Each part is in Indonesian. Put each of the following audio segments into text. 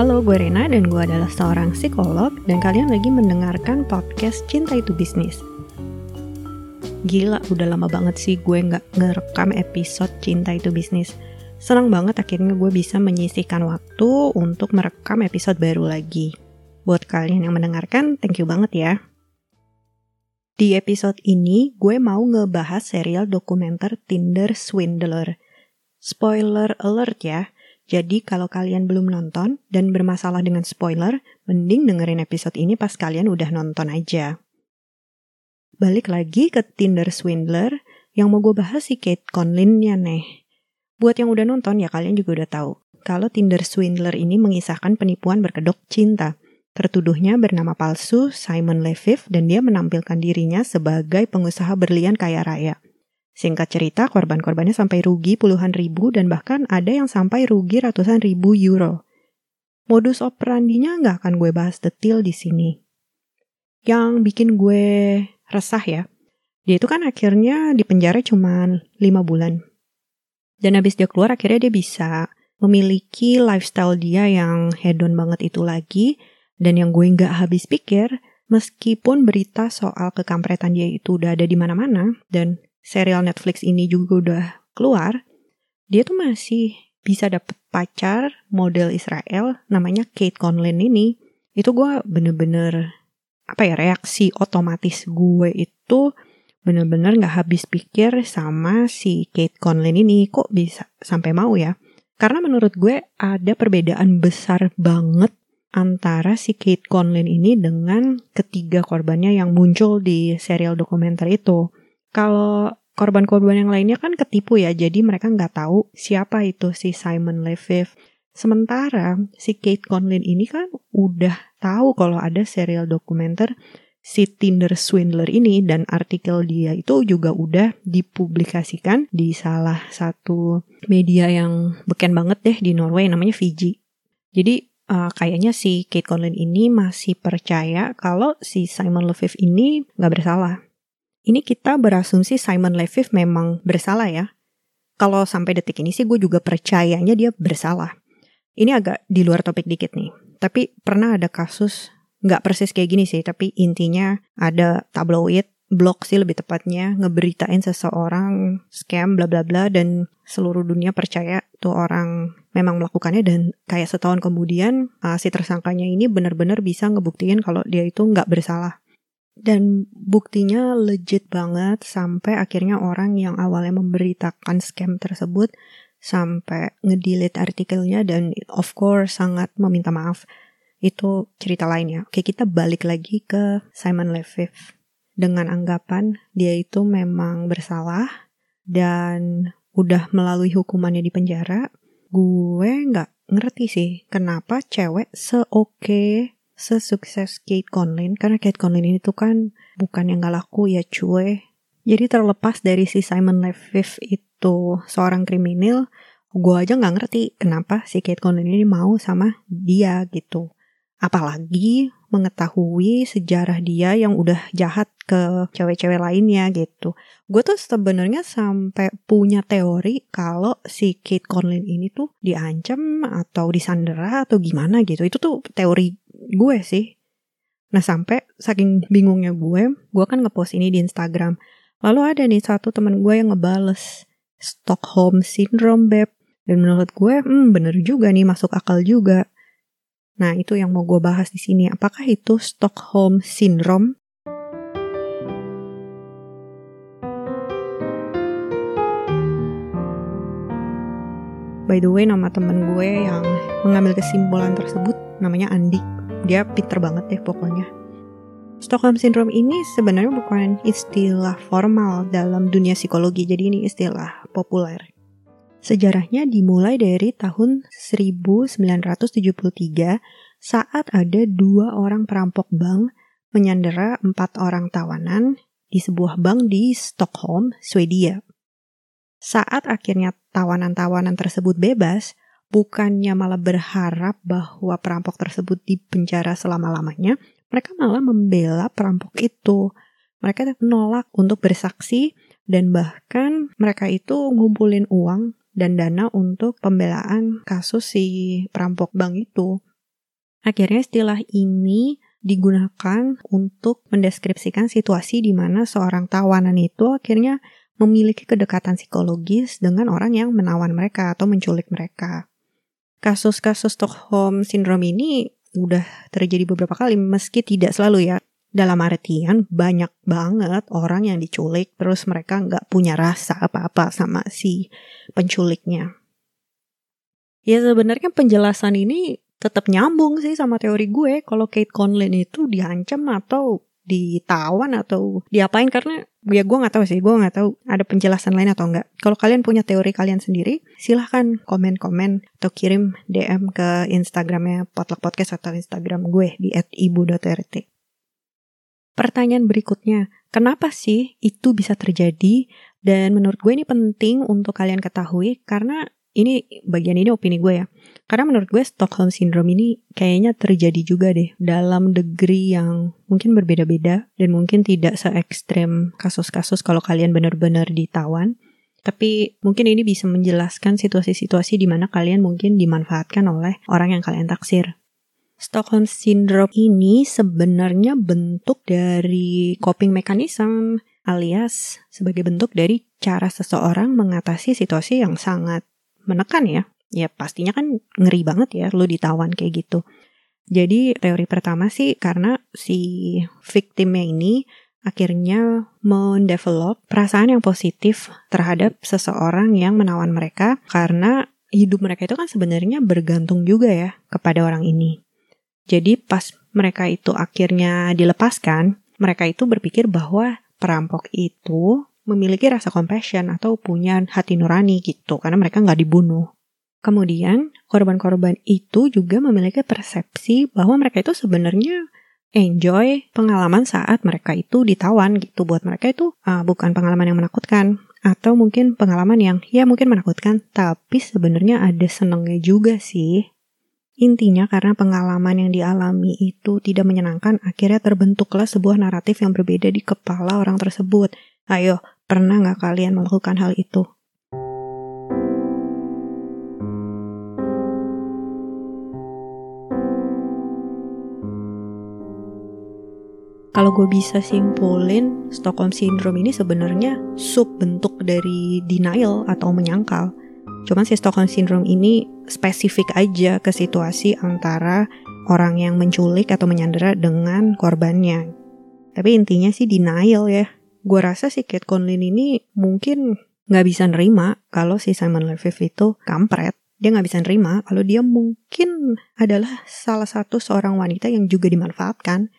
Halo, gue Rena dan gue adalah seorang psikolog dan kalian lagi mendengarkan podcast Cinta Itu Bisnis. Gila, udah lama banget sih gue nggak ngerekam episode Cinta Itu Bisnis. Senang banget akhirnya gue bisa menyisihkan waktu untuk merekam episode baru lagi. Buat kalian yang mendengarkan, thank you banget ya. Di episode ini, gue mau ngebahas serial dokumenter Tinder Swindler. Spoiler alert ya, jadi kalau kalian belum nonton dan bermasalah dengan spoiler, mending dengerin episode ini pas kalian udah nonton aja. Balik lagi ke Tinder Swindler, yang mau gue bahas si Kate Conlin-nya nih. Buat yang udah nonton ya kalian juga udah tahu. Kalau Tinder Swindler ini mengisahkan penipuan berkedok cinta. Tertuduhnya bernama palsu Simon Leviv dan dia menampilkan dirinya sebagai pengusaha berlian kaya raya. Singkat cerita, korban-korbannya sampai rugi puluhan ribu dan bahkan ada yang sampai rugi ratusan ribu euro. Modus operandinya nggak akan gue bahas detail di sini. Yang bikin gue resah ya, dia itu kan akhirnya di penjara cuma 5 bulan. Dan habis dia keluar akhirnya dia bisa memiliki lifestyle dia yang hedon banget itu lagi. Dan yang gue nggak habis pikir, meskipun berita soal kekampretan dia itu udah ada di mana-mana dan serial Netflix ini juga udah keluar, dia tuh masih bisa dapet pacar model Israel namanya Kate Conlin ini. Itu gue bener-bener apa ya reaksi otomatis gue itu bener-bener gak habis pikir sama si Kate Conlin ini kok bisa sampai mau ya. Karena menurut gue ada perbedaan besar banget antara si Kate Conlin ini dengan ketiga korbannya yang muncul di serial dokumenter itu. Kalau korban-korban yang lainnya kan ketipu ya, jadi mereka nggak tahu siapa itu si Simon Leviv. Sementara si Kate Conlin ini kan udah tahu kalau ada serial dokumenter si Tinder Swindler ini dan artikel dia itu juga udah dipublikasikan di salah satu media yang beken banget deh di Norway namanya Fiji. Jadi uh, kayaknya si Kate Conlin ini masih percaya kalau si Simon Leviv ini nggak bersalah. Ini kita berasumsi Simon Leviv memang bersalah ya. Kalau sampai detik ini sih gue juga percayanya dia bersalah. Ini agak di luar topik dikit nih. Tapi pernah ada kasus, nggak persis kayak gini sih, tapi intinya ada tabloid, blog sih lebih tepatnya, ngeberitain seseorang scam bla bla bla dan seluruh dunia percaya tuh orang memang melakukannya dan kayak setahun kemudian uh, si tersangkanya ini benar-benar bisa ngebuktiin kalau dia itu nggak bersalah. Dan buktinya legit banget sampai akhirnya orang yang awalnya memberitakan scam tersebut sampai ngedelete artikelnya dan of course sangat meminta maaf. Itu cerita lainnya. Oke, kita balik lagi ke Simon Leviv. Dengan anggapan dia itu memang bersalah dan udah melalui hukumannya di penjara, gue nggak ngerti sih kenapa cewek seoke sesukses Kate Conlin karena Kate Conlin ini tuh kan bukan yang gak laku ya cuy. Jadi terlepas dari si Simon Leviv itu seorang kriminal, gue aja nggak ngerti kenapa si Kate Conlin ini mau sama dia gitu. Apalagi mengetahui sejarah dia yang udah jahat ke cewek-cewek lainnya gitu. Gue tuh sebenarnya sampai punya teori kalau si Kate Conlin ini tuh diancam atau disandera atau gimana gitu. Itu tuh teori gue sih. Nah sampai saking bingungnya gue, gue kan ngepost ini di Instagram. Lalu ada nih satu temen gue yang ngebales Stockholm Syndrome beb. Dan menurut gue, hmm bener juga nih masuk akal juga. Nah itu yang mau gue bahas di sini. Apakah itu Stockholm Syndrome? By the way, nama temen gue yang mengambil kesimpulan tersebut namanya Andi dia pinter banget deh pokoknya. Stockholm Syndrome ini sebenarnya bukan istilah formal dalam dunia psikologi, jadi ini istilah populer. Sejarahnya dimulai dari tahun 1973 saat ada dua orang perampok bank menyandera empat orang tawanan di sebuah bank di Stockholm, Swedia. Saat akhirnya tawanan-tawanan tersebut bebas, bukannya malah berharap bahwa perampok tersebut dipenjara selama-lamanya, mereka malah membela perampok itu. Mereka menolak untuk bersaksi dan bahkan mereka itu ngumpulin uang dan dana untuk pembelaan kasus si perampok bank itu. Akhirnya istilah ini digunakan untuk mendeskripsikan situasi di mana seorang tawanan itu akhirnya memiliki kedekatan psikologis dengan orang yang menawan mereka atau menculik mereka. Kasus-kasus Stockholm Syndrome ini udah terjadi beberapa kali meski tidak selalu ya. Dalam artian banyak banget orang yang diculik terus mereka nggak punya rasa apa-apa sama si penculiknya. Ya sebenarnya penjelasan ini tetap nyambung sih sama teori gue kalau Kate Conlin itu diancam atau ditawan atau diapain karena ya gue nggak tahu sih gue nggak tahu ada penjelasan lain atau enggak kalau kalian punya teori kalian sendiri silahkan komen-komen atau kirim DM ke Instagramnya Potluck Podcast atau Instagram gue di @ibu.rt pertanyaan berikutnya kenapa sih itu bisa terjadi dan menurut gue ini penting untuk kalian ketahui karena ini bagian ini opini gue ya. Karena menurut gue Stockholm Syndrome ini kayaknya terjadi juga deh dalam degree yang mungkin berbeda-beda dan mungkin tidak se ekstrem kasus-kasus kalau kalian benar-benar ditawan. Tapi mungkin ini bisa menjelaskan situasi-situasi di mana kalian mungkin dimanfaatkan oleh orang yang kalian taksir. Stockholm Syndrome ini sebenarnya bentuk dari coping mechanism alias sebagai bentuk dari cara seseorang mengatasi situasi yang sangat menekan ya, ya pastinya kan ngeri banget ya lu ditawan kayak gitu. Jadi teori pertama sih karena si victimnya ini akhirnya mendevelop perasaan yang positif terhadap seseorang yang menawan mereka karena hidup mereka itu kan sebenarnya bergantung juga ya kepada orang ini. Jadi pas mereka itu akhirnya dilepaskan, mereka itu berpikir bahwa perampok itu memiliki rasa compassion atau punya hati nurani gitu karena mereka nggak dibunuh. Kemudian korban-korban itu juga memiliki persepsi bahwa mereka itu sebenarnya enjoy pengalaman saat mereka itu ditawan gitu buat mereka itu uh, bukan pengalaman yang menakutkan atau mungkin pengalaman yang ya mungkin menakutkan tapi sebenarnya ada senengnya juga sih Intinya karena pengalaman yang dialami itu tidak menyenangkan, akhirnya terbentuklah sebuah naratif yang berbeda di kepala orang tersebut. Ayo, pernah nggak kalian melakukan hal itu? Kalau gue bisa simpulin, Stockholm Syndrome ini sebenarnya sub bentuk dari denial atau menyangkal. Cuman si Stockholm Syndrome ini spesifik aja ke situasi antara orang yang menculik atau menyandera dengan korbannya. Tapi intinya sih denial ya. Gue rasa si Kate Conlin ini mungkin nggak bisa nerima kalau si Simon Leviv itu kampret. Dia nggak bisa nerima kalau dia mungkin adalah salah satu seorang wanita yang juga dimanfaatkan.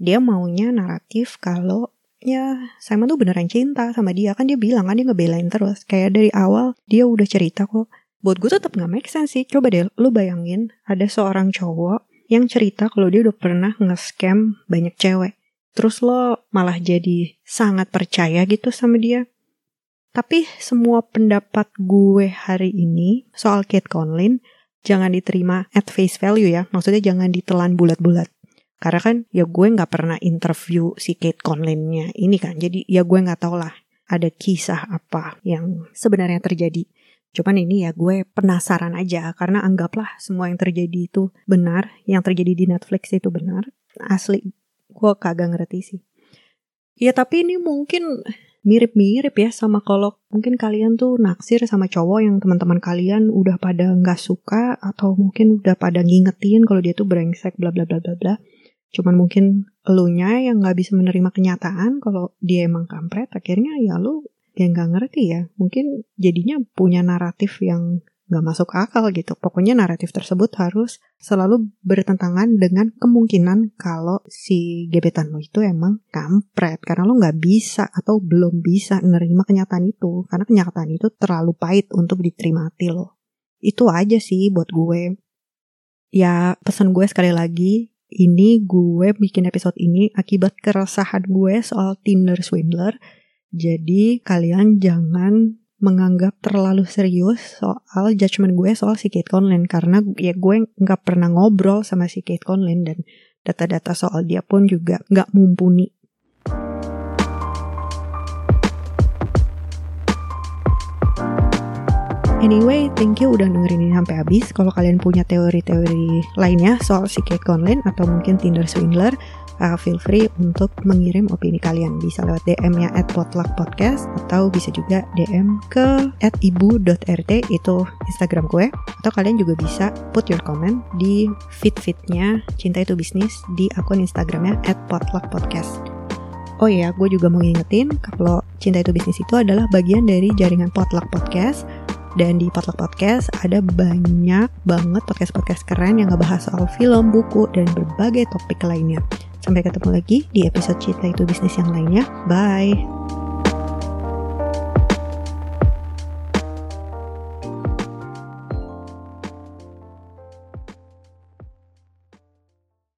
Dia maunya naratif kalau ya Simon tuh beneran cinta sama dia. Kan dia bilang kan dia ngebelain terus. Kayak dari awal dia udah cerita kok. Buat gue tetap nggak make sense sih. Coba deh lu bayangin ada seorang cowok yang cerita kalau dia udah pernah nge-scam banyak cewek. Terus lo malah jadi sangat percaya gitu sama dia. Tapi semua pendapat gue hari ini soal Kate Conlin jangan diterima at face value ya. Maksudnya jangan ditelan bulat-bulat karena kan ya gue nggak pernah interview si Kate Conlin-nya ini kan. Jadi ya gue nggak tau lah ada kisah apa yang sebenarnya terjadi. Cuman ini ya gue penasaran aja karena anggaplah semua yang terjadi itu benar, yang terjadi di Netflix itu benar. Asli gue kagak ngerti sih. Ya tapi ini mungkin mirip-mirip ya sama kalau mungkin kalian tuh naksir sama cowok yang teman-teman kalian udah pada nggak suka atau mungkin udah pada ngingetin kalau dia tuh brengsek bla bla bla bla bla cuman mungkin elunya yang nggak bisa menerima kenyataan kalau dia emang kampret akhirnya ya lu yang nggak ngerti ya. Mungkin jadinya punya naratif yang nggak masuk akal gitu. Pokoknya naratif tersebut harus selalu bertentangan dengan kemungkinan kalau si gebetan lo itu emang kampret. Karena lo nggak bisa atau belum bisa menerima kenyataan itu. Karena kenyataan itu terlalu pahit untuk diterima hati lo. Itu aja sih buat gue. Ya pesan gue sekali lagi ini gue bikin episode ini akibat keresahan gue soal Tinder swindler. Jadi kalian jangan menganggap terlalu serius soal judgement gue soal si Kate Conlin karena ya gue nggak pernah ngobrol sama si Kate Conlin dan data-data soal dia pun juga nggak mumpuni Anyway, thank you udah dengerin ini sampai habis. Kalau kalian punya teori-teori lainnya soal si cake online atau mungkin Tinder swindler, uh, feel free untuk mengirim opini kalian. Bisa lewat DM-nya at podcast atau bisa juga DM ke at ibu.rt itu Instagram gue. Atau kalian juga bisa put your comment di feed-feednya Cinta Itu Bisnis di akun Instagramnya at podcast. Oh iya, gue juga mau ngingetin kalau Cinta Itu Bisnis itu adalah bagian dari jaringan Potluck Podcast dan di Potluck Podcast ada banyak banget podcast-podcast keren yang ngebahas soal film, buku, dan berbagai topik lainnya. Sampai ketemu lagi di episode Cinta Itu Bisnis yang lainnya. Bye!